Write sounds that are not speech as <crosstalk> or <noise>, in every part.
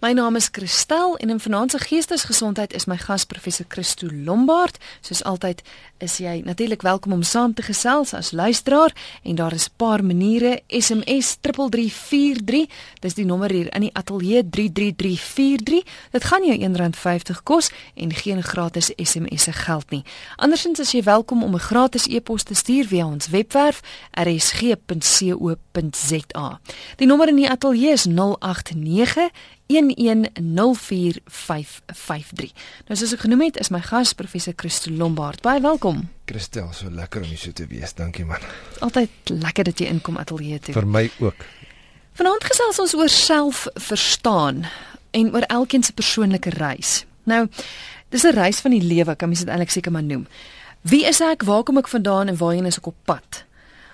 My naam is Christel en in Vanaand se Geestesgesondheid is my gas professor Christo Lombard. Soos altyd is jy natuurlik welkom om saam te gesels as luisteraar en daar is 'n paar maniere SMS 3343. Dis die nommer hier in die ateljee 33343. Dit gaan jou R1.50 kos en geen gratis SMS se geld nie. Andersins is jy welkom om 'n gratis e-pos te stuur via ons webwerf rsg.co.za. Die nommer in die ateljee is 089 0891104553. Nou soos ek genoem het, is my gas professor Christo Lombard. Baie welkom. Christel, so lekker om hier so te wees. Dankie man. Altyd lekker dat jy inkom ateljee toe. Vir my ook. Vanaand gesels ons oor selfverstaan en oor elkeen se persoonlike reis. Nou, dis 'n reis van die lewe, kan mens dit eintlik seker maar noem. Wie is ek? Waar kom ek vandaan en waarheen is ek op pad?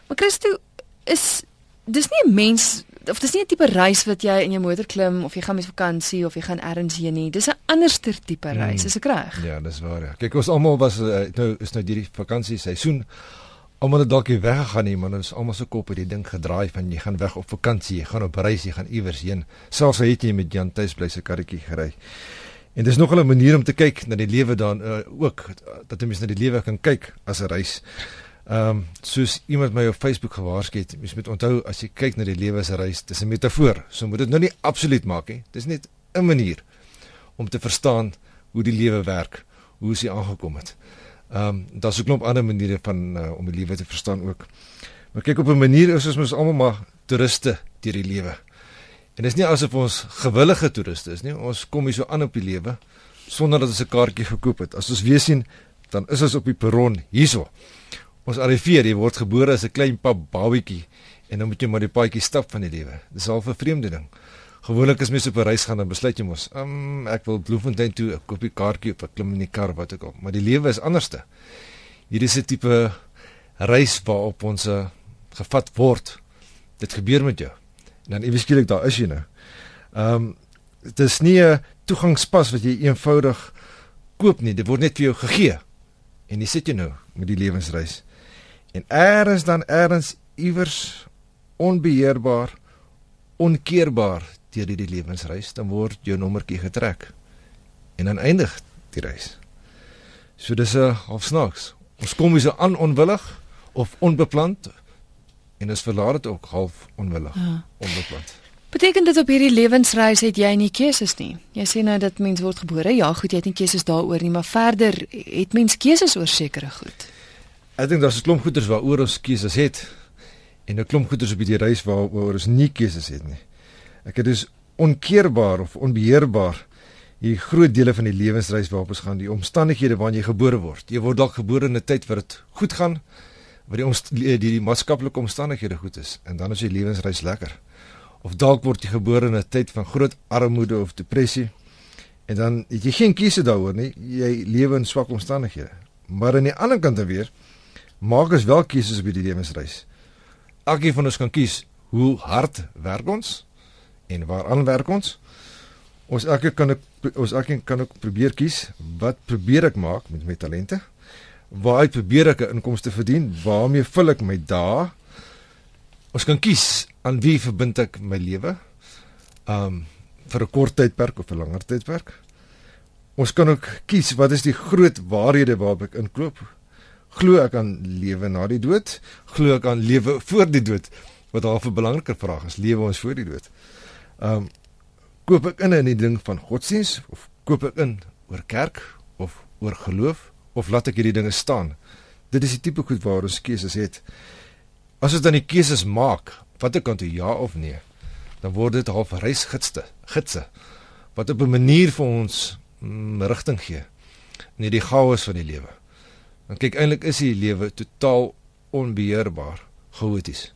Maar Christo is dis nie 'n mens of dis nie 'n tipe reis wat jy in jou motor klim of jy gaan met vakansie of jy gaan ergens heen nie. Dis 'n anderster tipe hmm. reis, is ek reg? Ja, dis waar. Ja. Kyk, ons almal was uh, nou is nou hierdie vakansie seisoen. Almal het dalk hier weggegaan nie, maar ons almal se kop het die ding gedraai van jy gaan weg op vakansie, jy gaan op reis, jy gaan iewers heen. Selfs al het jy met Jan tuis bly se karretjie gery. En dis nog 'n manier om te kyk na die lewe dan uh, ook dat 'n mens na die lewe kan kyk as 'n reis. Ehm um, soos iemand my op Facebook gewaarsku het, mens moet onthou as jy kyk na die lewe as 'n reis, dis 'n metafoor. So moet dit nou nie absoluut maak nie. Dis net 'n manier om te verstaan hoe die lewe werk, hoe hy aangekom het. Ehm um, daar's 'n klomp ander maniere van uh, om die lewe te verstaan ook. Maar kyk op 'n manier is ons mos almal maar toeriste deur die lewe. En dit is nie asof ons gewillige toeriste is nie. Ons kom hier so aan op die lewe sonder dat ons 'n kaartjie gekoop het. As ons weer sien, dan is ons op die perron hierso. Ons arriveer, jy word gebore as 'n klein pap babietjie en dan moet jy maar die paadjie stap van die lewe. Dis al 'n vreemde ding. Gewoonlik as mense op 'n reis gaan dan besluit jy mos, um, ek wil Bloemfontein toe, ek koop die kaartjie of ek klim in die kar wat ek al. Maar die lewe is anderste. Hier is 'n tipe reis waarop ons uh, gevat word. Dit gebeur met jou. En dan iewes skielik daar is jy nou. Ehm um, dit is nie 'n toegangspas wat jy eenvoudig koop nie. Dit word net vir jou gegee. En jy sit jy nou met die lewensreis. En eers dan eers iewers onbeheerbaar, onkeerbaar deur die lewensreis, dan word jou nommertjie getrek. En dan eindig die reis. So dis 'n half snaaks. Ons kom hier so aan onwillig of onbepland en ons verlaat dit ook half onwillig, ja. onbepland. Beteken dit op hierdie lewensreis het jy nie keuses nie? Jy sê nou dat mens word gebore, ja, goed, jy het nie keuses daaroor nie, maar verder het mens keuses oor sekere goed. Ek dink daar's 'n klomp goeders waaroor ons keuses het en 'n klomp goeders op die reis waaroor ons nie keuses het nie. Ek het dus onkeerbaar of onbeheerbaar hier groot dele van die lewensreis waarop ons gaan, die omstandighede waarin jy gebore word. Jy word dalk gebore in 'n tyd waar dit goed gaan, waar die die, die, die maatskaplike omstandighede goed is en dan is jy lewensreis lekker. Of dalk word jy gebore in 'n tyd van groot armoede of depressie en dan jy geen keuse daaroor nie. Jy lewe in swak omstandighede. Maar aan die ander kant dan weer maak ons wel keuses op die lewensreis. Elkeen van ons kan kies hoe hard werk ons en waaraan werk ons. Ons elke kan ek, ons elkeen kan ook probeer kies wat probeer ek maak met my talente? Waar ek probeer ek 'n inkomste verdien? Waarmee vul ek my dae? Ons kan kies aan wie verbind ek my lewe? Um vir 'n kort tydperk of 'n langer tydperk? Ons kan ook kies wat is die groot waarhede waarop ek inkoop? Glo ek aan lewe na die dood? Glo ek aan lewe voor die dood? Wat half 'n belangrike vraag is, lewe ons voor die dood? Ehm um, koop ek in in die ding van godsdiens of koop ek in oor kerk of oor geloof of laat ek hierdie dinge staan? Dit is die tipe goed waar ons keuses het. As ons dan die keuses maak, wat ek kan toe ja of nee, dan word dit half reisgidste, gidse wat op 'n manier vir ons mm, rigting gee in hierdie chaos van die lewe. Dan kyk eintlik is die lewe totaal onbeheerbaar, chaoties.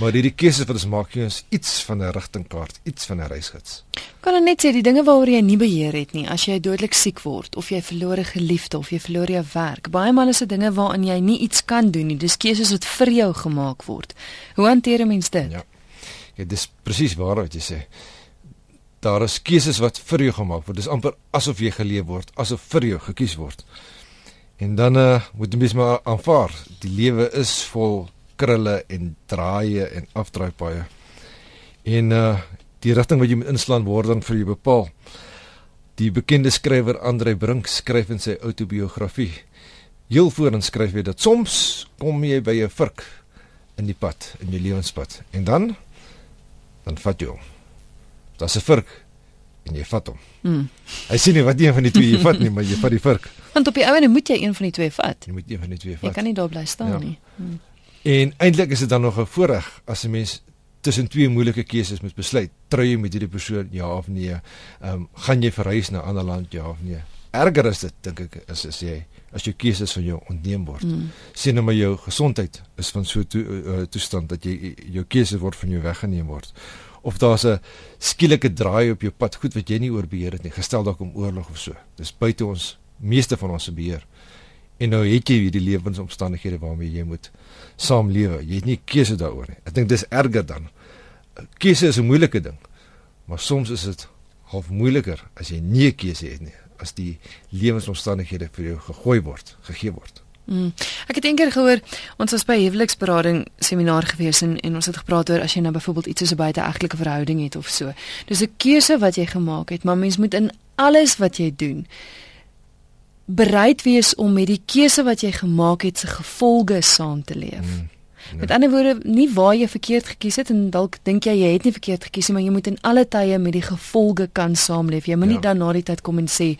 Maar hierdie keuses wat ons maak, is iets van 'n rigtingkaart, iets van 'n reisgids. Kan ek net sê die dinge waaroor jy nie beheer het nie, as jy dodelik siek word of jy verloor 'n geliefde of jy verloor jou werk, baie maal is dit dinge waaraan jy nie iets kan doen nie. Dis keuses wat vir jou gemaak word. Hoe hanteer 'n mens dit? Ja. Ja, dis presies waar wat jy sê. Daar is keuses wat vir jou gemaak word. Dis amper asof jy geleef word, asof vir jou gekies word. En dan uh, moet mens maar aanvaar, die lewe is vol krulle en draaie en afdraaipaaie. En uh die rigting wat jy moet inslaan word dan vir jou bepaal. Die bekende skrywer Andrei Brink skryf in sy outobiografie heel voorin skryf hy dat soms kom jy by 'n vurk in die pad in jou lewenspad en dan dan vat jy hom. Daar's 'n vurk en jy vat hom. Mm. Hy sê nie wat een van die twee jy vat nie, maar jy vat die vurk. <laughs> Want op die ouene moet jy een van die twee vat. Jy moet een van die twee vat. Jy kan nie daar bly staan ja. nie. Mm. En eintlik is dit dan nog 'n voorreg as 'n mens tussen twee moeilike keuses moet besluit. Trou jy met hierdie persoon ja of nee? Ehm um, gaan jy verhuis na 'n ander land ja of nee? Erger is dit dink ek is as jy as jou keuses van jou ontneem word. Mm. Sien nou maar jou gesondheid is van so to, uh, toestand dat jy jou keuses word van jou weggeneem word. Of daar's 'n skielike draai op jou pad, goed wat jy nie oor beheer het nie, gestel dalk om oorlog of so. Dis buite ons meeste van ons se beheer. En nou het jy hierdie lewensomstandighede waarmee jy moet saamlewe. Jy het nie keuse daaroor nie. Ek dink dis erger dan. Keuse is 'n moeilike ding. Maar soms is dit half moeiliker as jy nie 'n keuse het nie, as die lewensomstandighede vir jou gegooi word, gegee word. Mm. Ek het eendag gehoor ons was by huweliksberading seminar gewees en, en ons het gepraat oor as jy nou byvoorbeeld iets soos 'n buiteegtelike verhouding het of so. Dis 'n keuse wat jy gemaak het, maar mens moet in alles wat jy doen bereid wees om met die keuse wat jy gemaak het se gevolge saam te leef. Mm, nee. Met ander woorde, nie waar jy verkeerd gekies het en dalk dink jy jy het nie verkeerd gekies nie, maar jy moet in alle tye met die gevolge kan saamleef. Jy moenie ja. dan na die tyd kom en sê,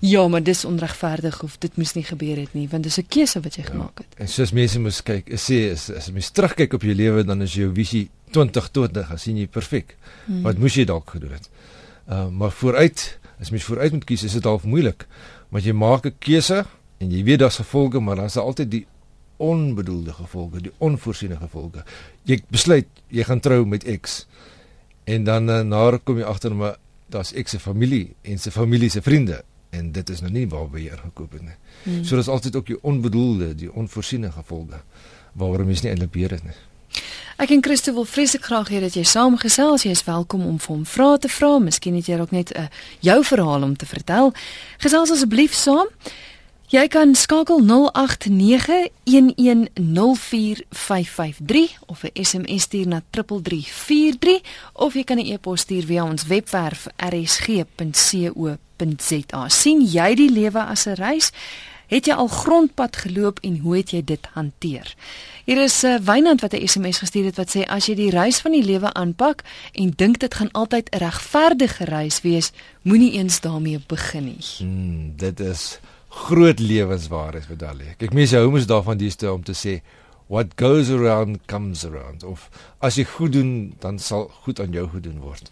"Ja, maar dis onregverdig of dit moes nie gebeur het nie," want dis 'n keuse wat jy ja. gemaak het. En soos mense moet kyk, sê as as mens terugkyk op jou lewe, dan is jou visie 2020, as jy perfek. Mm. Wat moes jy dalk gedoen het? Uh, maar vooruit, as mens vooruit moet kies, is dit half moeilik want jy maak 'n keuse en jy weet daar's gevolge, maar daar's altyd die onbedoelde gevolge, die onvoorsiene gevolge. Jy besluit jy gaan trou met X en dan uh, na kom jy agter maar daar's X se familie en sy familie se vriende en dit is nou nie waar beheer gekoop het nie. Hmm. So daar's altyd ook die onbedoelde, die onvoorsiene gevolge waarom jy nie eintlik beheer het nie. Ek en Christo wil vreeslik graag hê dat jy saamgesels. Jy is welkom om vir hom vrae te vra. Miskien het jy ook net 'n uh, eh, jou verhaal om te vertel. Gesels asseblief saam. Jy kan skakel 0891104553 of 'n SMS stuur na 3343 of jy kan 'n e-pos stuur via ons webwerf rsg.co.za. sien jy die lewe as 'n reis? Het jy al grondpad geloop en hoe het jy dit hanteer? Hier is 'n uh, Wynand wat 'n SMS gestuur het wat sê as jy die reis van die lewe aanpak en dink dit gaan altyd 'n regverdige reis wees, moenie eens daarmee begin nie. Hmm, dit is groot lewenswaarheid vir dalle. Kyk mense hou mos daarvan dis om te sê what goes around comes around of as jy goed doen dan sal goed aan jou gedoen word.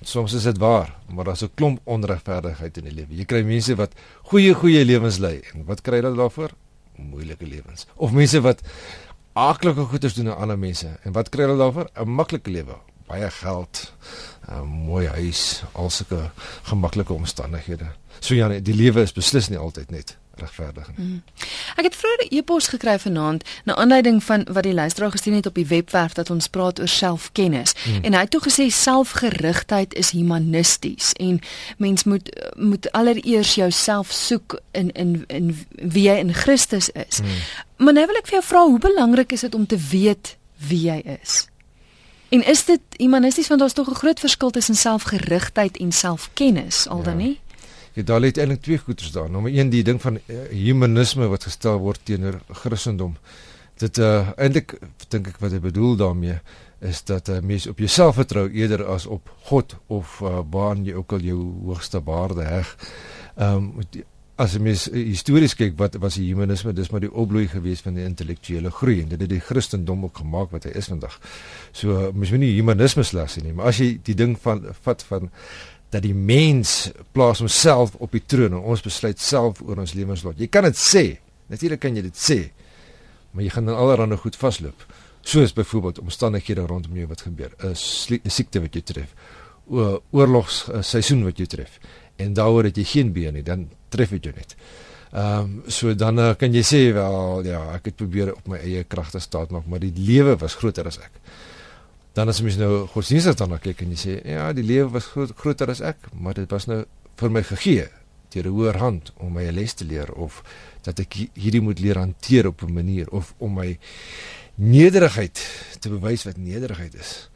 Soms is dit waar, maar daar's 'n klomp onregverdigheid in die lewe. Jy kry mense wat goeie goeie lewens lei en wat kry hulle daarvoor? Moeilike lewens. Of mense wat aardige goeders doen aan ander mense en wat kry hulle daarvoor? 'n Maklike lewe, baie geld, 'n mooi huis, al sulke gemaklike omstandighede. So ja, die lewe is beslis nie altyd net regverdig nie. Mm. Ek het vroeër 'n e-pos gekry vanaand na aanleiding van wat die luisteraar gestuur het op die webwerf dat ons praat oor selfkennis mm. en hy het toe gesê selfgerigtheid is humanisties en mens moet moet allereers jouself soek in in in wie jy in Christus is. Mm. Maar nou wil ek vir jou vra hoe belangrik is dit om te weet wie jy is? En is dit humanisties want daar's tog 'n groot verskil tussen selfgerigtheid en selfkennis al dan ja. nie? Ja, daar lê eintlik twee goeters daar. Nommer 1 die ding van uh, humanisme wat gestel word teenoor Christendom. Dit uh eintlik dink ek wat hy bedoel daarmee is dat 'n uh, mens op jouself vertrou eerder as op God of uh, waar jy ook al jou hoogste waarde heg. Ehm um, as jy uh, histories kyk wat was die humanisme dis maar die opbloei gewees van die intellektuele groei en dit het die Christendom ook gemaak wat hy is vandag. So mens moet nie humanisme slegs sien nie, maar as jy die ding van vat van dat die mens plaas homself op die troon en ons besluit self oor ons lewenslot. Jy kan dit sê. Natuurlik kan jy dit sê. Maar jy gaan dan allerhande goed vasloop. Soos byvoorbeeld omstandighede rondom jou wat gebeur, 'n siekte wat jou tref, 'n oorlogsseisoen wat jou tref en daaroor dat jy geen been nie, dan tref dit jou net. Ehm um, so dan uh, kan jy sê wel ja, ek het probeer op my eie kragte staat maak, maar die lewe was groter as ek dan as mens nou godsdienstig daarna kyk en jy sê ja, die lewe was groot, groter as ek, maar dit was nou vir my gegee deur 'n hoër hand om my 'n les te leer of dat ek hierdie moet leer hanteer op 'n manier of om my nederigheid te bewys wat nederigheid is.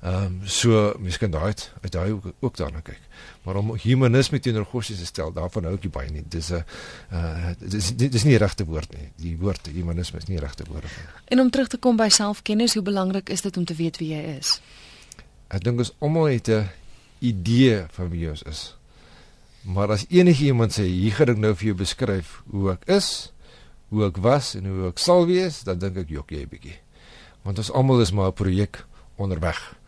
Ehm um, so mens kan daai uit, daai ook, ook daarna kyk. Maar om humanisme teenoor Gossie te stel, daarvan hou ek nie baie nie. Dis 'n uh dis dis nie die regte woord nie. Die woord humanisme is nie die regte woord nie. En om terug te kom by selfkennis, hoe belangrik is dit om te weet wie jy is? Ek dink ons almal het 'n idee van wie ons is. Maar as enige iemand sê hier gaan ek nou vir jou beskryf hoe ek is, hoe ek was en hoe ek sal wees, dan dink ek jok jy 'n bietjie. Want ons almal is maar 'n projek onderweg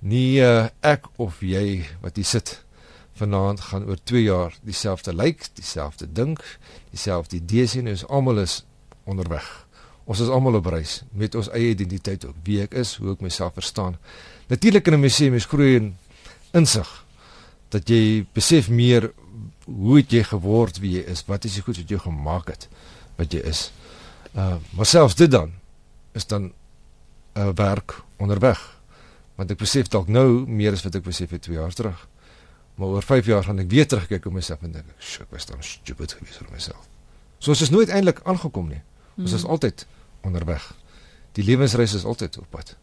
nie uh, ek of jy wat hier sit vanaand gaan oor 2 jaar dieselfde lyk, dieselfde dink, dieselfde idee sien, ons almal is onderweg. Ons is almal op reis met ons eie identiteit ook, wie ek is, hoe ek myself verstaan. Natuurlik kan 'n mens sê mens groei in insig dat jy besef meer hoe het jy geword wie jy is, wat is die goed wat jou gemaak het wat jy is. Uh maar selfs dit dan is dan 'n uh, werk onderweg want ek besef dalk nou meer as wat ek besef het 2 jaar terug. Maar oor 5 jaar gaan ek weer terugkyk op myself en dink, "Sjoe, ek was dan stupid geweest oor myself." So ons is nooit eintlik aangekom nie. Ons is mm. altyd onderweg. Die lewensreis is altyd op pad.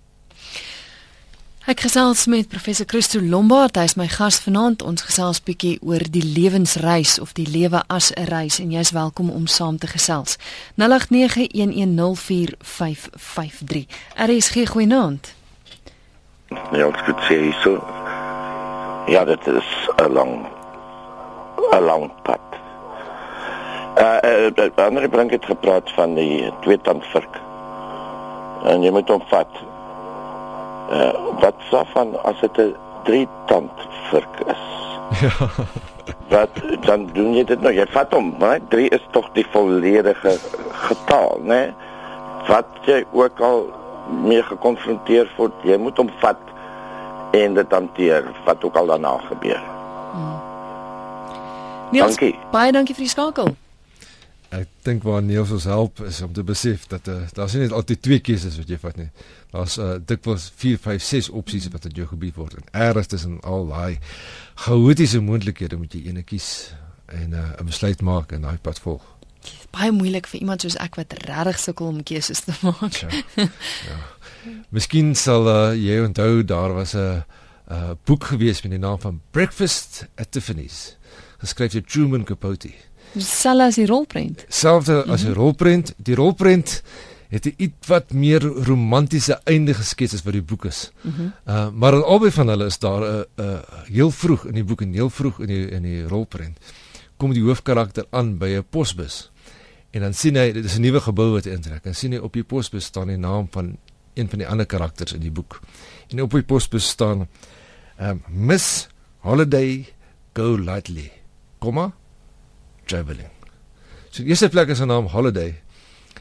Ek gesels met professor Christo Lombard, hy is my gas vanaand. Ons gesels bietjie oor die lewensreis of die lewe as 'n reis en jy's welkom om saam te gesels. 0891104553. RSG goeienaand. Ja, ek moet sê so. Ja, dit is 'n lang 'n lang pad. Uh, uh ander bring het gepraat van die tweetandvurk. En jy moet hom vat. Uh wat sê van as dit 'n drietandvurk is? Ja. wat dan doen jy dit nou? Jy vat hom, maar 3 is tog die volledige getal, né? Wat jy ook al mee gekonfronteer word, jy moet hom vat en dit hanteer wat ook al daarna gebeur. Hmm. Niels, dankie. Baie dankie vir die skakel. Ek dink waar Niels ons help is om te besef dat uh, daar's nie net altyd twee keuses wat jy vat nie. Daar's uh, dikwels 4, 5, 6 opsies wat in jou gebied word en ergens tussen al daai chaotiese moontlikhede moet jy een kies en uh, 'n besluit maak en daai pad volg baie moeilik vir iemand soos ek wat regtig sukkel om keuses te maak. Ja. ja. Miskien sal uh, jy onthou daar was 'n 'n boek gewees met die naam van Breakfast at Tiffany's, geskryf deur Truman Capote. Selfs as die rolprent. Selfs as mm -hmm. die rolprent, die rolprent het 'n iets wat meer romantiese einde geskets as wat die boek is. Mm -hmm. Uh maar albei van hulle is daar 'n uh, uh, heel vroeg in die boek en heel vroeg in die in die rolprent kom die hoofkarakter aan by 'n posbus. En dan sien hy dit is 'n nuwe gebou wat intrek. En sien hy op die posbus staan die naam van een van die ander karakters in die boek. En op die posbus staan um, Miss Holiday Go Lightly. Komma traveling. So die eerste plek is haar naam Holiday.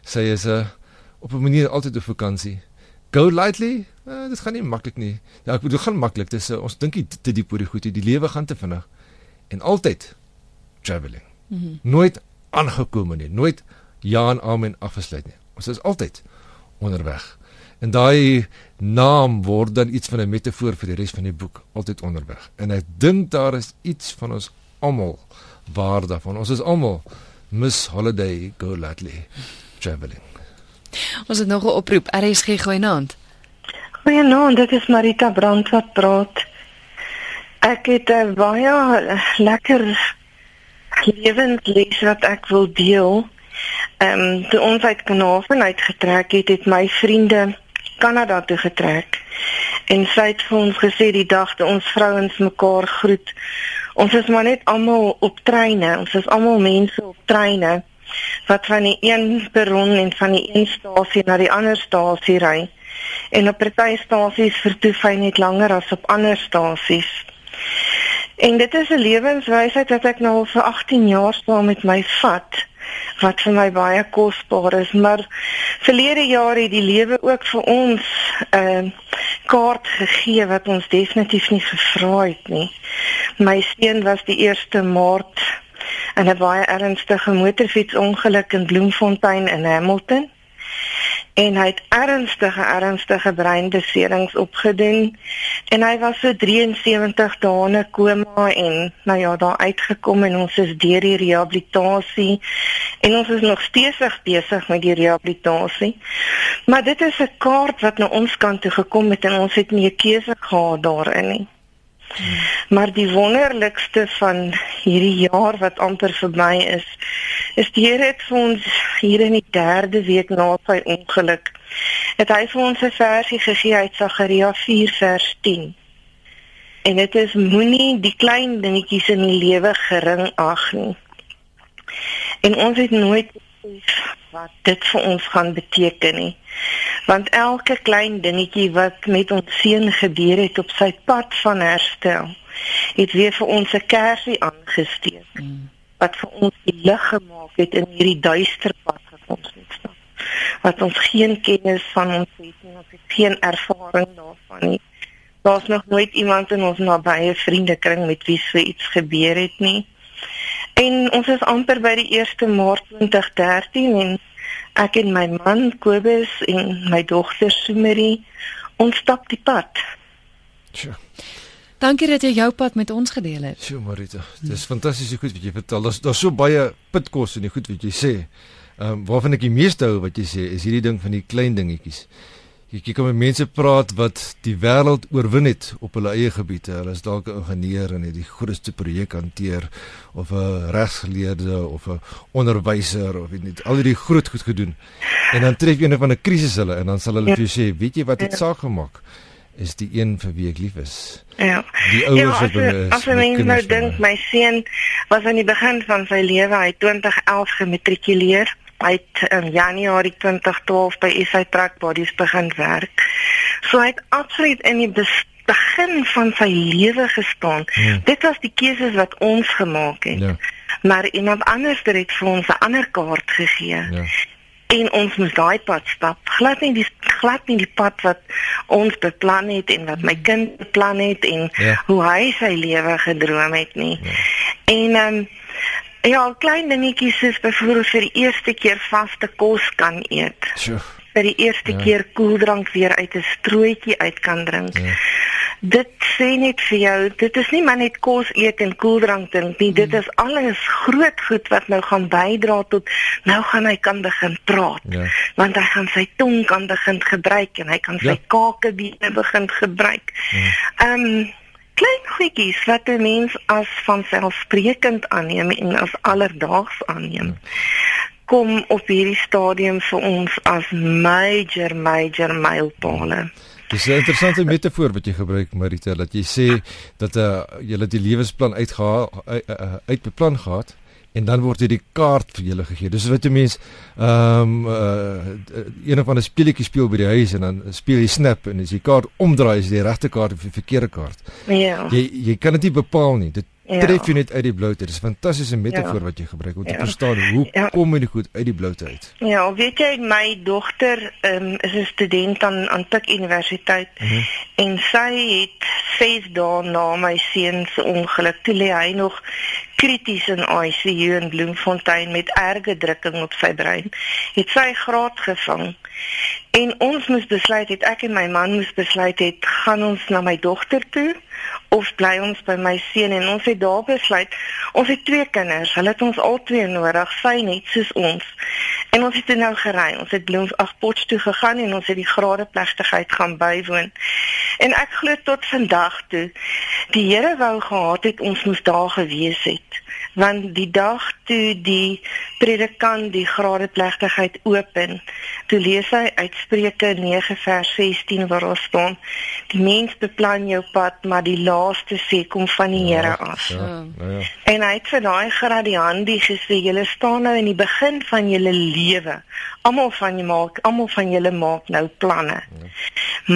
Sy is 'n uh, op 'n manier altyd op vakansie. Go lightly? Uh, dit gaan nie maklik nie. Ja, ek bedoel gaan maklik. Dis uh, ons dink dit te diep oor die goed. Die lewe gaan te vinnig. En altyd traveling. Mm -hmm. Nooit aangekom nie, nooit ja en amen afgesluit nie. Ons is altyd onderweg. En daai naam word dan iets van 'n metafoor vir die res van die boek, altyd onderweg. En ek dink daar is iets van ons almal waar daarvan. Ons is almal Miss Holiday Go Lightly traveling. Ons het nog 'n oproep. RSG goeienaand. Goeienaand, dit is Marita Brand wat praat. Ek het 'n baie lekker lewensles wat ek wil deel. Ehm um, toe ons uit Kanaafin uitgetrek het, het my vriende Kanada toe getrek. En sy het vir ons gesê die dag toe ons vrouens mekaar groet. Ons is maar net almal op treine. Ons is almal mense op treine wat van die een perron en van die een stasie na die ander stasie ry. En op party stasies vertoef hy net langer as op ander stasies. En dit is 'n lewenswysheid wat ek nou al vir 18 jaar saam met my vat wat vir my baie kosbaar is, maar verlede jaar het die lewe ook vir ons 'n uh, kaart gegee wat ons definitief nie gevra het nie. My seun was die 1 Maart in 'n baie ernstige motorfietsongeluk in Bloemfontein in Hamilton. En hy het ernstige ernstige breinbeserings opgedoen. En hy was so 73 dae in koma en nou ja daar uitgekom en ons is deur die rehabilitasie en ons is nog steeds besig met die rehabilitasie. Maar dit is 'n kaart wat na ons kant toe gekom het en ons het nie 'n keuse gehad daarin nie Maar die wonderlikste van hierdie jaar wat amper verby is, is die Here het vir ons hier in die 3de week na sy ongeluk het hy vir ons 'n versie gegee uit Sagaria 4 vers 10. En dit is moenie die klein dingetjies in die lewe gering ag nie. En ons het nooit wat dit vir ons gaan beteken nie. Want elke klein dingetjie wat met ons seun gebeur het op sy pad van herstel het weer vir ons 'n kersie aangesteek. Mm. wat vir ons die lig gemaak het in hierdie duister pad wat ons net stap. Wat ons geen kennis van ons het nie ons het geen ervaring daarvan nie. Daar's nog nooit iemand in ons nabye vriendekring met wie so iets gebeur het nie en ons is amper by die 1 Maart 2013 en ek en my man Kobus en my dogter Sumerie ons stap die pad. Sjoe. Dankie dat jy jou pad met ons gedeel het. Sjoe Marita, dit is fantasties goed wat jy vertel. Daar's daar's so baie pitkos in die goed wat jy sê. Ehm um, waarvan ek die meeste hou wat jy sê is hierdie ding van die klein dingetjies. Jy kan met mense praat wat die wêreld oorwin het op hulle eie gebiede. Hulle is dalk 'n ingenieur en het die grootste projek hanteer of 'n regsgeleerde of 'n onderwyser of weet net al hierdie groot goed gedoen. En dan tref een van 'n krisis hulle en dan sal hulle vir jou sê, "Weet jy wat het ja. saak gemaak?" is die een vir wie ek lief is. Ja. Die ouers wat hulle is. As jy nou dink my seun was aan die begin van sy lewe, hy 2011 gematrikuleer Hy het in Januarie 2012 by SA Truck Bodies begin werk. So hy het absoluut in die begin van sy lewe gestaan. Ja. Dit was die keuses wat ons gemaak het. Ja. Maar iemand anders het vir ons 'n ander kaart gegee. Ja. En ons moes daai pad stap. Glad nie die glad nie die pad wat ons beplan het en wat my kind beplan het en ja. hoe hy sy lewe gedroom het nie. Ja. En ehm um, Ja, klein dingetjies soos byvoorbeeld vir die eerste keer vaste kos kan eet. Sjoe. Vir die eerste ja. keer koeldrank weer uit 'n strootjie uit kan drink. Ja. Dit sê net vir jou, dit is nie maar net kos eet en koeldrank drink nie, dit mm. is alles groot goed wat nou gaan bydra tot nou gaan hy kan begin praat. Ja. Want hy gaan sy tong kan begin gebruik en hy kan sy ja. kakebene begin gebruik. Ja. Ehm ja. um, klein goedjies wat 'n mens as vanselfsprekend aanneem en as alledaags aanneem kom op hierdie stadium vir ons as major major mylpale. Dis 'n interessante metafoor wat jy gebruik Marita dat jy sê dat uh, jy het die lewensplan uitgehaal uit, uh, uh, uitbeplan gehad en dan word hierdie kaart vir julle gegee. Dis wat 'n mens ehm um, uh, een of ander speletjie speel by die huis en dan speel jy snap en as jy kaart omdraai is die regte kaart of die verkeerde kaart. Ja. Jy jy kan dit nie bepaal nie. Dit ja. tref jy net uit die bloute. Dis 'n fantastiese metafoor ja. wat jy gebruik om ja. te verstaan hoe ja. kom jy goed uit die bloute uit. Ja, weet jy my dogter um, is 'n student aan aan Pik Universiteit uh mhm. -huh. en sy het 6 dae na my seun se ongeluk toe lê hy nog krities in ICU in Bloemfontein met erge drukking op sy brein. Het sy graad gevang. En ons moes besluit het ek en my man moes besluit het gaan ons na my dogter toe of bly ons by my seun en ons het daar besluit ons het twee kinders hulle het ons al twee nodig sy net soos ons. En ons het nou gery ons het bloem ag pots toe gegaan en ons het die grade plegtigheid gaan bywoon. En ek glo tot vandag toe die Here wou gehad het ons moes daar gewees het want die dag toe die predikant die grade plegtigheid open toe lees hy uitspreuke 9 vers 16 waar daar staan die mens beplan jou pad maar die laaste sê kom van die Here ja, af ja, ja, ja. en hy het vir daai gradiandi gesê julle staan nou in die begin van julle lewe almal van julle maak almal van julle maak nou planne ja.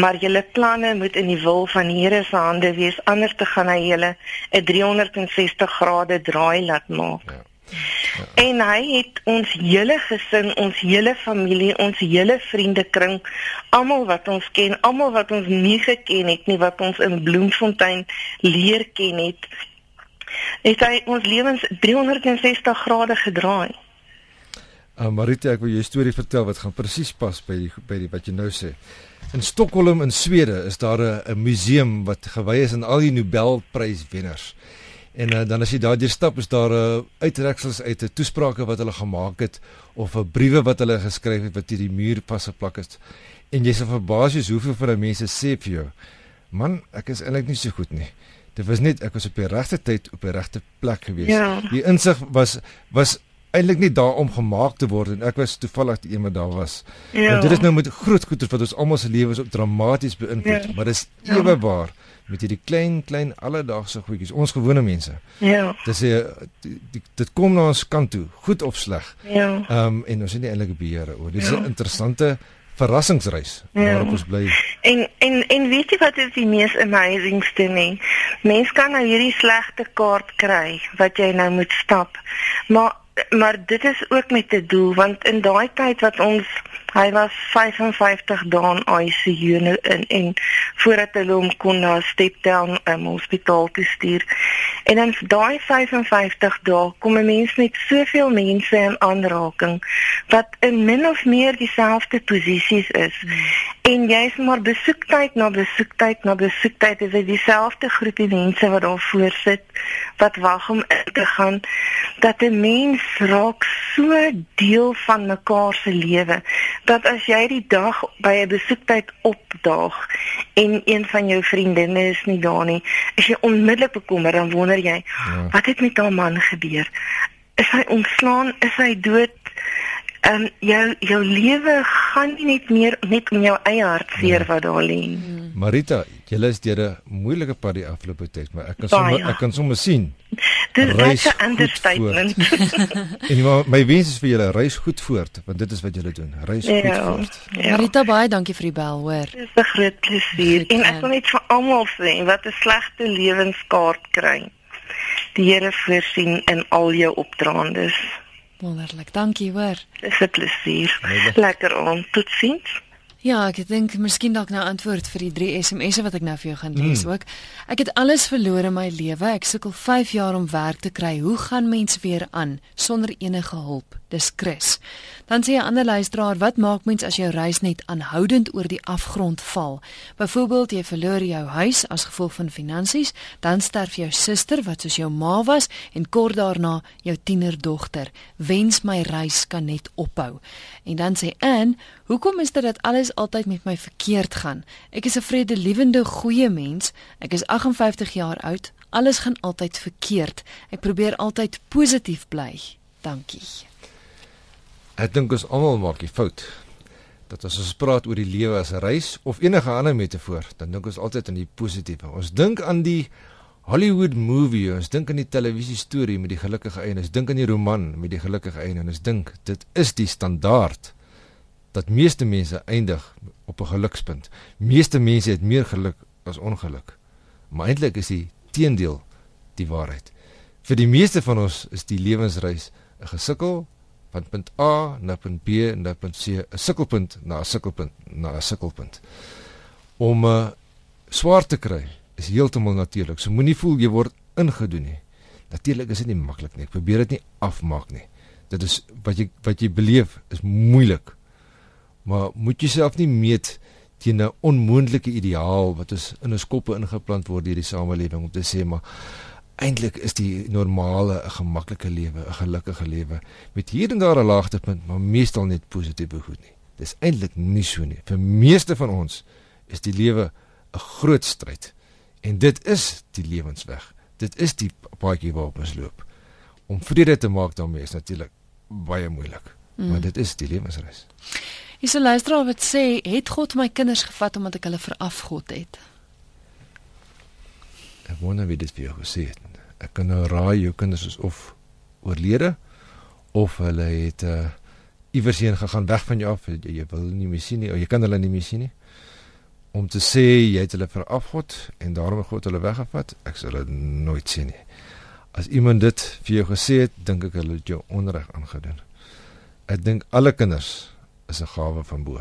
maar julle planne moet in die wil van die Here se hande wees anders te gaan hy julle 'n 360 grade draai laat maak. Ja. En hy het ons hele gesin, ons hele familie, ons hele vriendekring, almal wat ons ken, almal wat ons nie geken het nie, wat ons in Bloemfontein leer ken het, het hy ons lewens 360 grade gedraai. Uh, Marita, ek wil jou 'n storie vertel wat gaan presies pas by die by die wat jy nou sê. In Stockholm in Swede is daar 'n museum wat gewy is aan al die Nobelpryswenners. En uh, dan as jy daardeur stap is daar 'n uh, uittreksels uit 'n toesprake wat hulle gemaak het of 'n briewe wat hulle geskryf het wat hier die muur vasgeplak is. En jy sal verbaas wees hoeveel van die mense sê vir jou: "Man, ek is eintlik nie so goed nie." Dit was net ek was op die regte tyd op die regte plek gewees. Ja. Die insig was was eintlik nie daar om gemaak te word en ek was toevallig die een wat daar was. Ja. En dit is nou met groot goeie wat ons almal se lewens op dramaties beïnvloed, Ja. maar dis Ja. ewe waar met hierdie klein klein alledaagse goedjies, ons gewone mense. Ja. Dis 'n dit kom na ons kant toe, goed of sleg. Ja. Ehm um, en ons het nie eintlik beheer oor. Dis 'n Ja. interessante verrassingsreis Ja. waarop ons bly. En en en weet jy wat is die mees amazingste nie? Mens kan nou hierdie slegte kaart kry wat jy nou moet stap. Maar maar dit is ook met 'n doel want in daai tyd wat ons hy was 55 dae in ICU en en, en voordat hulle hom kon na step down um, hospitaal toe stuur. En dan daai 55 dae kom 'n mens met soveel mense in aanraking wat in min of meer dieselfde posisies is. Mm. En jy's maar besoektyd na besoektyd na besoektyd is dit dieselfde groepie mense wat daar voor sit wat wag om in te gaan dat 'n mens raak so deel van mekaar se lewe dat as jy die dag by 'n besoektyd opdaag en een van jou vriendinne is nie daar nie, is jy onmiddellik bekommerd dan wonder jy Ja. wat het met haar man gebeur? Is hy ontslaan? Is hy dood? Ehm um, jou jou lewe gaan nie net meer net om jou eie hartseer wat daar lê. nie. Marita, jy is deur 'n moeilike pad die afgelope tyd, maar ek kan sommer ek kan sommer sien. Dis 'n goed understatement. <laughs> En my, my wens is vir julle reis goed voort, want dit is wat julle doen. Reis goed ja. voort. Ja. Marita baie dankie vir die bel, hoor. Dis 'n groot plesier Goed, en en- ek wil net vir almal sê wat 'n slegte lewenskaart kry. Die Here voorsien in al jou opdraandes. Wonderlik. Dankie, hoor. Dis 'n plesier. Lekker aan. Totsiens. Ja, ek dink miskien dalk nou antwoord vir die 3 SMS'e wat ek nou vir jou gaan lees Mm. ook. Ek het alles verloor in my lewe. Ek sukkel 5 jaar om werk te kry. Hoe gaan mens weer aan sonder enige hulp? Dis Chris. Dan sê 'n ander luisteraar, wat maak mens as jou reis net aanhoudend oor die afgrond val? Byvoorbeeld jy verloor jou huis as gevolg van finansies, dan sterf jou suster wat soos jou ma was en kort daarna jou tienerdogter. Wens my reis kan net ophou. En dan sê Anne, hoekom is dit dat alles altyd met my verkeerd gaan? Ek is 'n vredelewende goeie mens. Ek is 58 jaar oud. Alles gaan altyd verkeerd. Ek probeer altyd positief bly. Dankie. Ek dink ons almal maak die fout dat as ons praat oor die lewe as 'n reis of enige ander metafoor, dan dink ons altyd aan die positiewe. Ons dink aan die Hollywood movie, ons dink aan die televisie storie met die gelukkige einde, ons dink aan die roman met die gelukkige einde en ons dink dit is die standaard dat meeste mense eindig op 'n gelukspunt. Meeste mense het meer geluk as ongeluk. Maar eintlik is die teendeel die waarheid. Vir die meeste van ons is die lewensreis 'n gesukkel van punt A na punt B na punt C, 'n sukkelpunt na 'n sukkelpunt na 'n sukkelpunt. Om uh, swaar te kry is heeltemal natuurlik. So moenie voel jy word ingedoen nie. Natuurlik is dit nie maklik nie. Ek probeer dit nie afmaak nie. Dit is wat jy wat jy beleef is moeilik. Maar moet jouself nie meet teen 'n onmoontlike ideaal wat ons in ons koppe ingeplant word deur die samelewing om te sê maar eintlik is die normale 'n gemaklike lewe, 'n gelukkige lewe met hier en daar 'n laagtepunt, maar meestal net positiewe goed nie. Dis eintlik nie so nie. Vir meeste van ons is die lewe 'n groot stryd. En dit is die lewensweg. Dit is die paadjie waarop ons loop. Om vrede te maak daarmee is natuurlik baie moeilik, mm. maar dit is die lewensreis. Hier's 'n luisteraar wat sê, "Het God my kinders gevat omdat ek hulle verafgod het?" Ek wonder wie dit vir jou gesê het. Ek kan nou raai jou kinders is of oorlede of hulle het uh iewers heen gegaan weg van jou af. Jy, jy wil nie meer sien nie of jy kan hulle nie meer sien nie. Om te sê jy het hulle verafgod en daarom het God hulle weggevat, ek sal dit nooit sien nie. As iemand dit vir jou gesê het, dink ek hulle het jou onreg aangedoen. Ek dink alle kinders is 'n gawe van bo.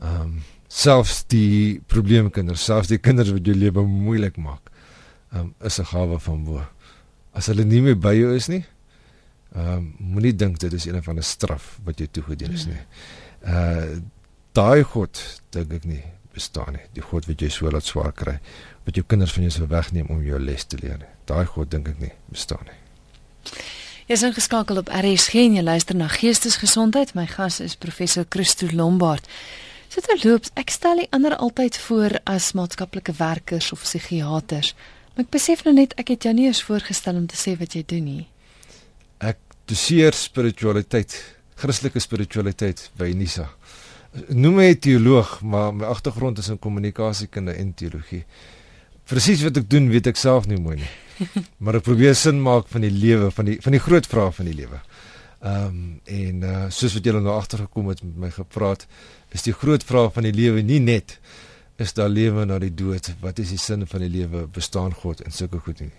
Ehm um, selfs die probleemkinders, selfs die kinders wat jou lewe moeilik maak, ehm um, is 'n gawe van bo. As hulle nie meer by jou is nie, Ehm um, moenie dink dit is een van 'n straf wat jou toegedien is nie. Uh daai God dink ek nie bestaan nie. Die God wat jy so laat swaar kry, wat jou kinders van jou se wegneem om jou les te leer. Daai God dink ek nie bestaan nie. Jy is ingeskakel op RSG en jy luister na Geestesgesondheid. My gas is professor Christo Lombard. So terloops, ek stel die ander altyd voor as maatskaplike werkers of psigiaters. Maar ek besef nou net ek het jou nie eens voorgestel om te sê wat jy doen nie. Ek doseer spiritualiteit, Christelike spiritualiteit by Unisa. Noem my teoloog, maar my agtergrond is in kommunikasiekunde en teologie. Presies wat ek doen, weet ek self nie mooi nie. <laughs> maar ek probeer sin maak van die lewe, van die van die groot vrae van die lewe. Ehm um, en uh, soos wat julle nou agtergekom het met my gepraat, is die groot vraag van die lewe nie net is daar lewe na die dood? Wat is die sin van die lewe? Bestaan God en sulke goed nie.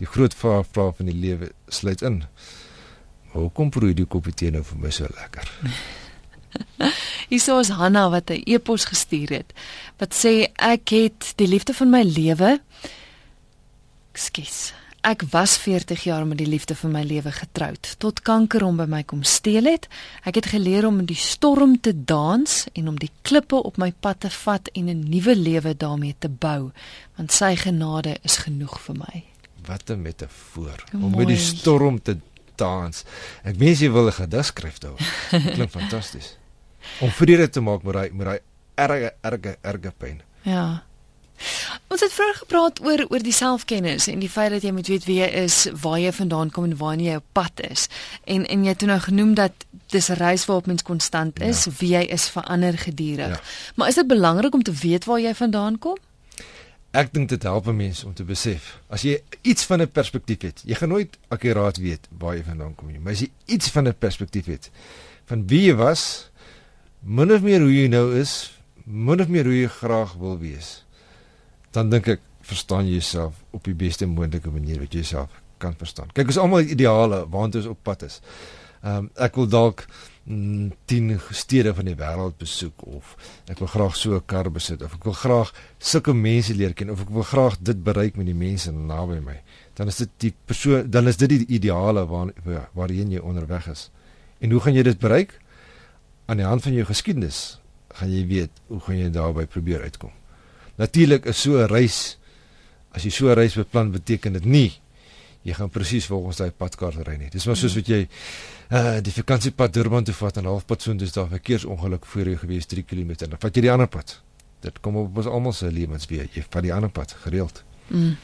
Die groot vraag vraag van die lewe sluit in. Hoekom proe jy die koppie tee nou vir my so lekker? <laughs> Hierso is Hanna wat 'n e-pos gestuur het wat sê ek het die liefde van my lewe Ekskuus. Ek was 40 jaar met die liefde van my lewe getroud tot kanker hom by my kom steel het. Ek het geleer om in die storm te dans en om die klippe op my pad te vat en 'n nuwe lewe daarmee te bou, want sy genade is genoeg vir my. Wat 'n metafoor om met die storm te dans. Ek wens jy wil 'n gedig skryf daaroor. Klink <laughs> fantasties. Om vrede te maak met daai met daai erge erge erge pyn. Ja. Ons het vroeër gepraat oor oor die selfkennis en die feit dat jy moet weet wie jy is, waar jy vandaan kom en waar jy op pad is. En en jy het nou genoem dat dis 'n reis waarop mens konstant is, ja. wie jy is verander gedurig. Ja. Maar is dit belangrik om te weet waar jy vandaan kom? Ek dink dit help mense om te besef. As jy iets van 'n perspektief het, jy gaan nooit akuraat weet waar jy vandaan kom nie, maar as jy iets van 'n perspektief het van wie jy was, min of meer hoe jy nou is, min of meer hoe jy graag wil wees dan dink ek verstaan jy jouself op die beste moontlike manier wat jy jouself kan verstaan. Kyk, ons almal ideale waant ons op pad is. Ehm um, ek wil dalk 10 mm, stede van die wêreld besoek of ek wil graag so 'n kar besit of ek wil graag sulke mense leer ken of ek wil graag dit bereik met die mense naby my. Dan is dit die persoon dan is dit die ideale waar waarheen jy onderweg is. En hoe gaan jy dit bereik? Aan die hand van jou geskiedenis gaan jy weet hoe gaan jy daarby probeer uitkom. Natuurlik is so 'n reis as jy so 'n reis beplan beteken dit nie jy gaan presies volgens daai padkaart ry nie. Dis maar soos wat jy uh die vakansiepad Durban toe vat en halfpad so dis daar verkeersongeluk voor jou gewees 3 km en dan vat jy die ander pad. Dit kom op ons almal se lewens weer. Jy vat die ander pad gereeld. Mm.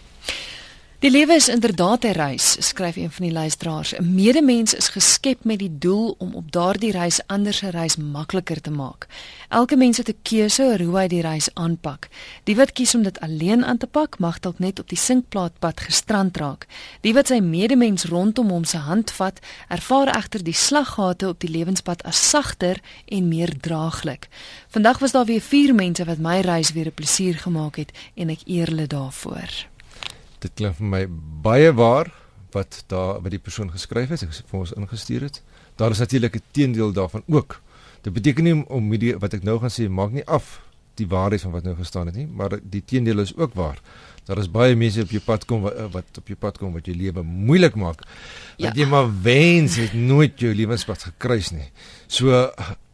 Die lewe is inderdaad 'n reis, skryf een van die luisteraars. 'n Medemens is geskep met die doel om op daardie reis ander se reis makliker te maak. Elke mens het 'n keuse oor hoe hy die reis aanpak. Die wat kies om dit alleen aan te pak, mag dalk net op die sinkplaatpad gestrand raak. Die wat sy medemens rondom hom se hand vat, ervaar egter die slaggate op die lewenspad as sagter en meer draaglik. Vandag was daar weer 4 mense wat my reis weer 'n plesier gemaak het en ek eer hulle daarvoor dit klink vir my baie waar wat daar wat die persoon geskryf het, vir ons ingestuur het. Daar is natuurlik 'n teendeel daarvan ook. Dit beteken nie om die, wat ek nou gaan sê maak nie af die waarheid van wat nou gestaan het nie, maar die teendeel is ook waar. Daar is baie mense op jou pad kom wat, wat op jou pad kom wat jou lewe moeilik maak. Ja. Dat jy maar wens het nooit jou lewenspad gekruis nie. So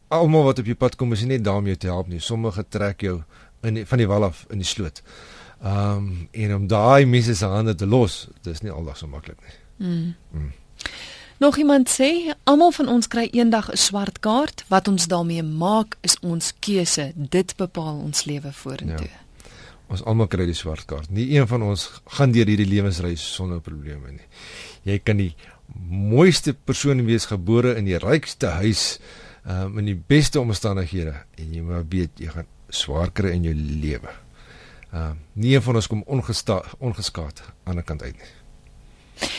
almal wat op jou pad kom is nie net daarmee te help nie. Sommige trek jou in die, van die wal af in die sloot. Ehm um, en om daai mense se hande te los, dis nie aldag so maklik nie. Mm. Mm. Nog iemand sê, almal van ons kry eendag 'n swart kaart, wat ons daarmee maak is ons keuse. Dit bepaal ons lewe vorentoe. Ja. Ons almal kry die swart kaart. Nie een van ons gaan deur hierdie lewensreis sonder probleme nie. Jy kan die mooiste persoon wees gebore in die rykste huis, um, in die beste omstandighede en jy moet weet jy gaan swaar kry in jou lewe. Uh, nie een van ons kom ongeskaad aan die kant uit nie.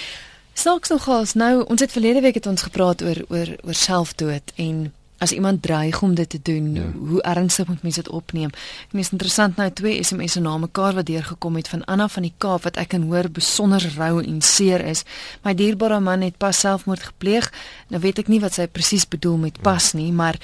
Saks nog gas nou ons het verlede week het ons gepraat oor oor oor selfdood en as iemand dreig om dit te doen, ja. hoe ernstig moet mens dit opneem? En dis interessant nou twee SMS'e na mekaar wat deurgekom het van Anna van die Kaap wat ek kan hoor besonder rou en seer is. My dierbare man het pas selfmoord gepleeg. Nou weet ek nie wat sy presies bedoel met pas nie, maar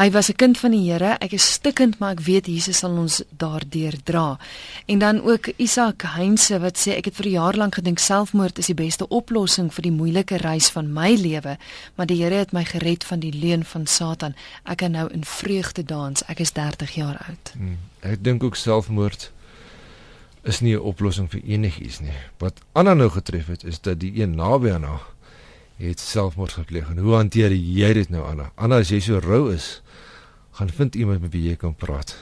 Hy was 'n kind van die Here. Ek is stikkend, maar ek weet Jesus sal ons daardeur dra. En dan ook Isak Heinse wat sê ek het vir jaar lank gedink selfmoord is die beste oplossing vir die moeilike reis van my lewe, maar die Here het my gered van die leuen van Satan. Ek kan nou in vreugde dans. Ek is 30 jaar oud. Hmm. Ek dink ook selfmoord is nie 'n oplossing vir enigiets nie. Wat Anna nou getref het is dat die een naby aan haar het selfmoord gepleeg. En hoe hanteer jy dit nou Anna? Anna as jy so rou is, gaan vind iemand met wie jy kan praat.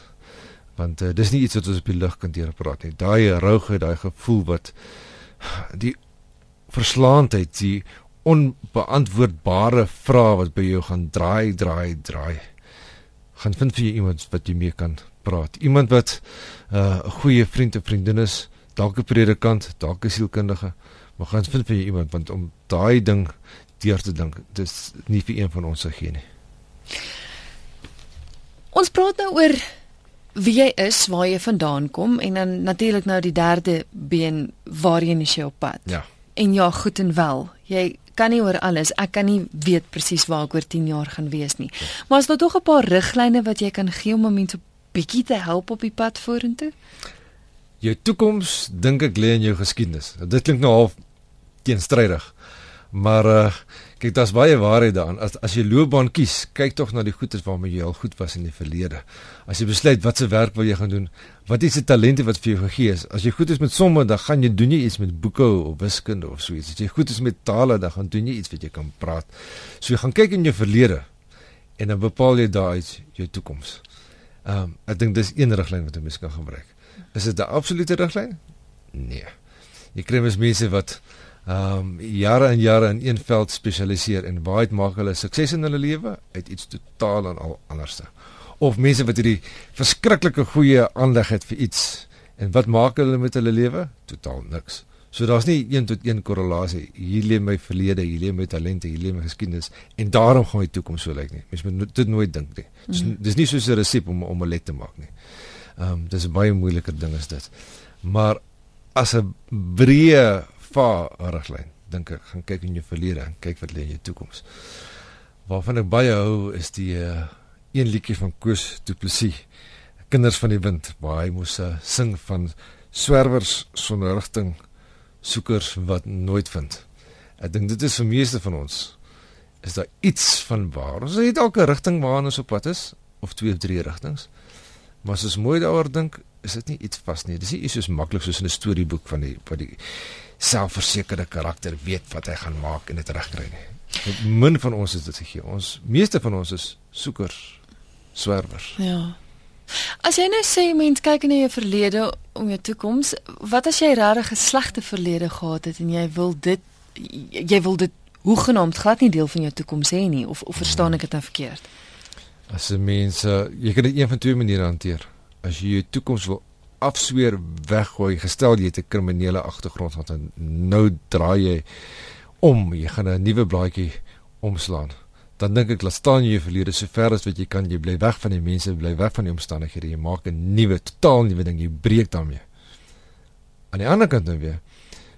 Want uh, dis nie iets wat ons op die lug kan deur praat nie. Daai rouge, daai gevoel wat die verslaandheid, die onbeantwoordbare vrae wat by jou gaan draai, draai, draai. Gaan vind vir jou iemand wat jy mee kan praat. Iemand wat uh, 'n uh, goeie vriend of vriendin is, dalk 'n predikant, dalk 'n sielkundige, maar gaan vind vir iemand want om daai ding deur te dink, dis nie vir een van ons se gee nie. Ons praat nou oor wie jy is, waar jy vandaan kom en dan natuurlik nou die derde been waarheen jy op pad. Ja. En ja, goed en wel. Jy kan nie oor alles. Ek kan nie weet presies waar ek oor 10 jaar gaan wees nie. Ja. Maar is daar tog 'n paar riglyne wat jy kan gee om mense bietjie te help op die pad vorentoe? Jou toekoms dink ek lê in jou geskiedenis. Dit klink nou half teenstrydig. Maar uh kyk, daar's baie waarheid daarin. As as jy loopbaan kies, kyk tog na die goedes waarmee jy al goed was in die verlede. As jy besluit watse werk wil jy gaan doen, wat is die talente wat vir jou gegee is? As jy goed is met somme, dan gaan jy doen jy iets met boeke of wiskunde of so iets. As jy goed is met tale, dan gaan doen jy iets wat jy kan praat. So jy gaan kyk in jou verlede en dan bepaal jy daaruit jou toekoms. Ehm um, ek dink dis een riglyn wat 'n mens kan gebruik. Is dit 'n absolute riglyn? Nee. Jy kry mens mense wat ehm um, jare en jare in een veld spesialiseer en baie maak hulle sukses in hulle lewe uit iets totaal en al anderste. Of mense wat hierdie verskriklike goeie aanleg het vir iets en wat maak hulle met hulle lewe? Totaal niks. So daar's nie een tot een korrelasie. Hier lê my verlede, hier lê my talente, hier lê my geskiedenis en daarom gaan my toekoms so lyk nie. Mens moet dit nooit dink nie. Dis mm -hmm. dis nie soos 'n resep om 'n let te maak nie. Ehm um, dis 'n baie moeiliker ding as dit. Maar as 'n breë va riglyn, dink ek, gaan kyk in jou verlede en kyk wat lê in jou toekoms. Waarvan ek baie hou is die uh, een liedjie van Koos Du Plessis, Kinders van die Wind, waar hy moes uh, sing van swerwers sonder rigting soekers wat nooit vind. Ek dink dit is vir meeste van ons is daar iets van waar. Ons het dalk 'n rigting waarna ons op pad is of twee of drie rigtings. Maar as ons mooi daaroor dink, is dit nie iets vas nie. Dis nie iets soos maklik soos in 'n storieboek van die wat die selfversekerde karakter weet wat hy gaan maak en dit regkry nie. Min van ons is dit gegee. Ons meeste van ons is soekers, swerwers. Ja. As jy nou sê mens kyk na jou verlede om jou toekoms, wat as jy regtig 'n slegte verlede gehad het en jy wil dit jy wil dit hoegenaamd glad nie deel van jou toekoms hê nie of of verstaan ek dit nou verkeerd? As 'n mens jy kan dit een van twee maniere hanteer. As jy jou toekoms wil afsweer weggooi, gestel jy het 'n kriminele agtergrond wat nou draai jy om, jy gaan 'n nuwe blaadjie omslaan. Dan dink ek laat staan jy verlede so ver as wat jy kan jy bly weg van die mense bly weg van die omstandighede jy maak 'n nuwe totaal nuwe ding jy breek daarmee. Aan die ander kant nou weer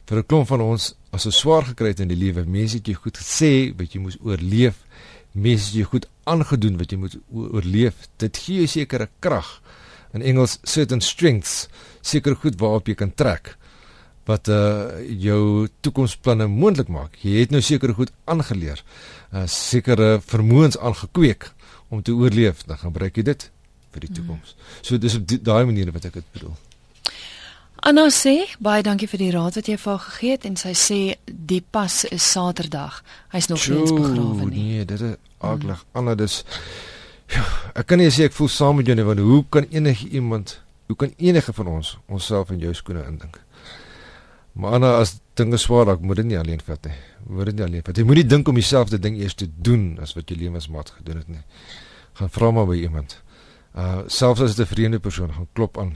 vir 'n klomp van ons as so swaar gekry het in die lewe mense het jy goed gesê wat jy moes oorleef mense het jy goed aangedoen wat jy moet oorleef. Dit gee jou sekere krag in Engels certain strengths seker goed waarop jy kan trek wat uh jou toekomsplanne moontlik maak. Jy het nou seker goed aangeleer. Uh sekere vermoëns aangekweek om te oorleef. Dan gebruik jy dit vir die toekoms. Mm. So dis op daai manier wat ek dit bedoel. Anna sê baie dankie vir die raad wat jy vir haar gegee het en sy sê die pas is Saterdag. Hy's nog nie eens begrawe nie. Nee, dit is aglig. Mm. Anna dis ja, ek kan nie sê ek voel saam met jou nie want hoe kan enige iemand, hoe kan enige van ons onsself in jou skoene indink? Maar Anna as dinge swaar raak, moet dit nie alleen vat nie. Moet dit nie alleen vat. Jy moenie dink om jouself te ding eers te doen as wat jy lewensmaat gedoen het nie. Gaan vra maar by iemand. Uh selfs as dit 'n vreemde persoon gaan klop aan.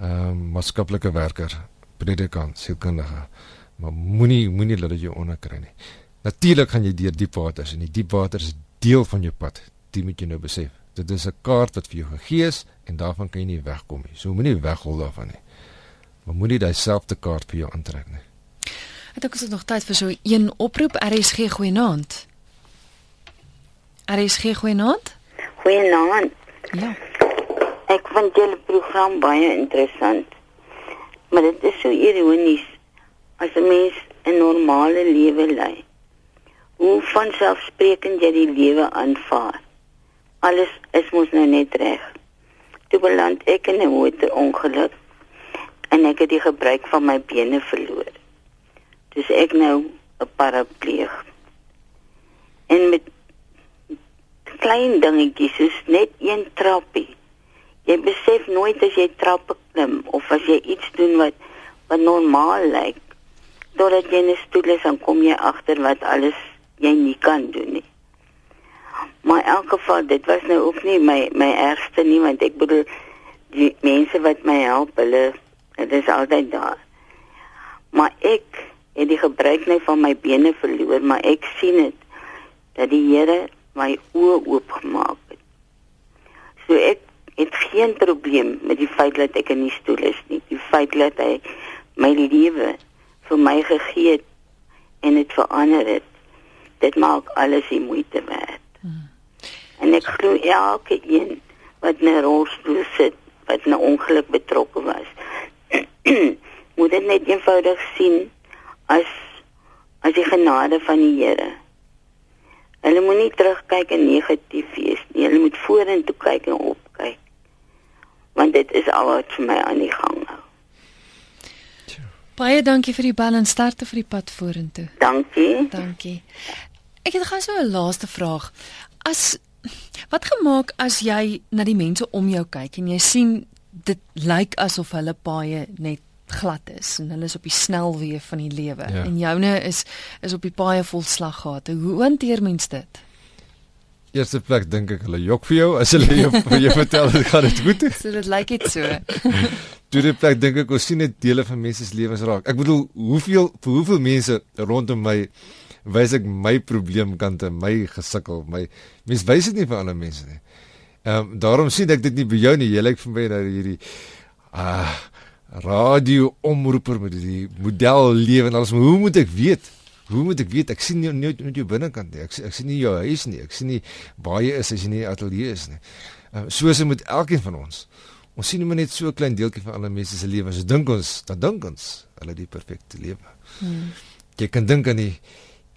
Ehm uh, maatskaplike werker, predikant, sielkundige. Maar moenie moenie laat dit jou onderkry nie. Natuurlik gaan jy deur diep waters en die diep waters is deel van jou pad. Dit moet jy nou besef. Dit is 'n kaart wat vir jou gegee is en daarvan kan jy nie wegkom nie. So moenie weghol daarvan nie maar moenie daai selfde kaart vir jou aantrek nie. Het ek is nog tyd vir so een oproep RSG goeienaand. RSG goeienaand. Goeienaand. Ja. Ek vind julle program baie interessant. Maar dit is so ironies as 'n mens 'n normale lewe lei. Hoe van selfsprekend jy die lewe aanvaar. Alles is mos nou net reg. Toe beland ek in 'n motorongeluk en ek het die gebruik van my bene verloor. Dis ek nou 'n parapleeg. En met klein dingetjies soos net een trappie. Jy besef nooit as jy trappe klim of as jy iets doen wat wat normaal lyk. Totdat jy in 'n stoel is en kom jy agter wat alles jy nie kan doen nie. Maar in elk geval dit was nou ook nie my my ergste nie want ek bedoel die mense wat my help, hulle dit is altyd daar. Maar ek het die gebruik net van my bene verloor, maar ek sien dit dat die Here my oë oopgemaak het. So ek het geen probleem met die feit dat ek in die stoel is nie. Die feit dat hy my lewe vir my gegee het en dit verander het. Dit maak alles die moeite werd. En ek glo elke een wat in 'n rolstoel sit, wat in 'n ongeluk betrokke was, <clears throat> moet dit net eenvoudig sien as as die genade van die Here. Hulle moenie terugkyk en negatief wees nie. Hulle moet vorentoe kyk en opkyk. Want dit is al wat vir my aan die gang hou. Baie dankie vir die bel en sterkte vir die pad vorentoe. Dankie. Dankie. Ek het gou so 'n laaste vraag. As wat gemaak as jy na die mense om jou kyk en jy sien dit lyk asof hulle baie net glad is en hulle is op die snelweë van die lewe ja. en joune is is op die baie vol slaggate. Hoe hanteer mens dit? Eerste plek dink ek hulle jok vir jou as hulle jou <laughs> jou vertel dit gaan dit goed. So dit lyk dit so. <laughs> Tweede plek dink ek ons sien net dele van mense se lewens raak. Ek bedoel, hoeveel vir hoeveel mense rondom my wys ek my probleemkante, my gesukkel, my mens wys dit nie vir ander mense nie. Ehm um, daarom sien ek dit nie by jou nie. Jy lyk vir my dat hierdie ah radio omroeper met die model lewe en alles maar hoe moet ek weet? Hoe moet ek weet? Ek sien nie net met jou binnekant nie. Ek ek sien nie jou huis nie. Ek sien nie waar jy is as jy nie ateljee is nie. Uh, soos dit met elkeen van ons. Ons sien nie net so 'n klein deeltjie van ander mense se lewe as dink ons dan dink ons hulle die perfekte lewe. Hmm. jy kan dink aan die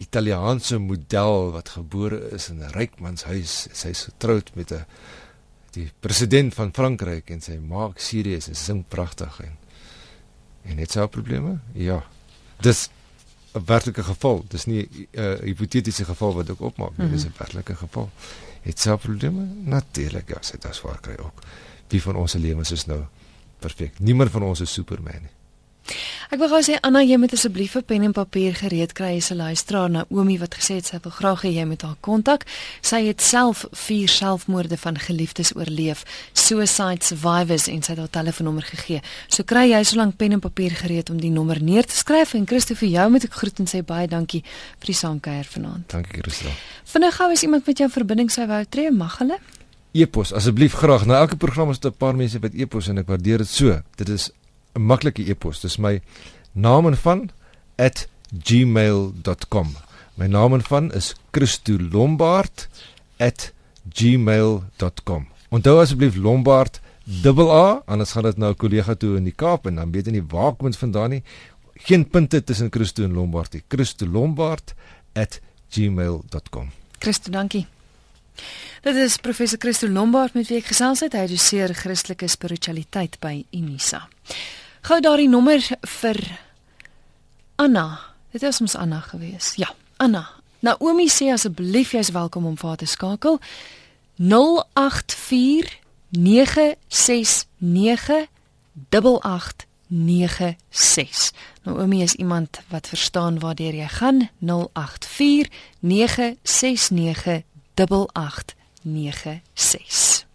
Italiaanse model wat gebore is in 'n ryk mans huis sy's getroud met 'n die president van Frankryk en sy maak serieus en sing pragtig en En het sy probleme? Ja. Dis 'n werklike geval. Dis nie 'n uh, hipotetiese geval wat ek opmaak nie, mm -hmm. dis 'n werklike geval. Het sy probleme? Natuurlik, ja, sy het swaar kry ook. Wie van ons se lewens is nou perfek? Niemand van ons is Superman nie. Ek wil gou sê Anna, jy moet asseblief 'n pen en papier gereed kry as 'n luisteraar na Omi wat gesê het sy wil graag hê jy moet haar kontak. Sy het self vier selfmoorde van geliefdes oorleef, suicide survivors en sy het haar telefoonnommer gegee. So kry jy solank pen en papier gereed om die nommer neer te skryf en Christo vir jou moet ek groet en sê baie dankie vir die saamkuier vanaand. Dankie Christo. Vinnig gou is iemand met jou verbinding sou wou tree, mag hulle? E-pos asseblief graag. Na elke program is daar 'n paar mense wat e-pos en ek waardeer dit so. Dit is 'n maklike e-pos. Dis my naam en van @gmail.com. My naam en van is Christo Lombard @gmail.com. Onthou asseblief Lombard dubbel A, anders gaan dit nou 'n kollega toe in die Kaap en dan weet hy nie waar kom dit vandaan nie. Geen punte tussen Christo en Lombard nie. Christo Lombard @gmail.com. Christo, dankie. Dit is professor Christo Lombard met wie ek gesels het. Hy doseer Christelike spiritualiteit by Unisa. Gou daardie nommer vir Anna. Dit is ons Anna gewees. Ja, Anna. Naomi sê asseblief jy's welkom om vir te skakel. 084 969 8896. Naomi is iemand wat verstaan waartoe jy gaan. 084 969 8896.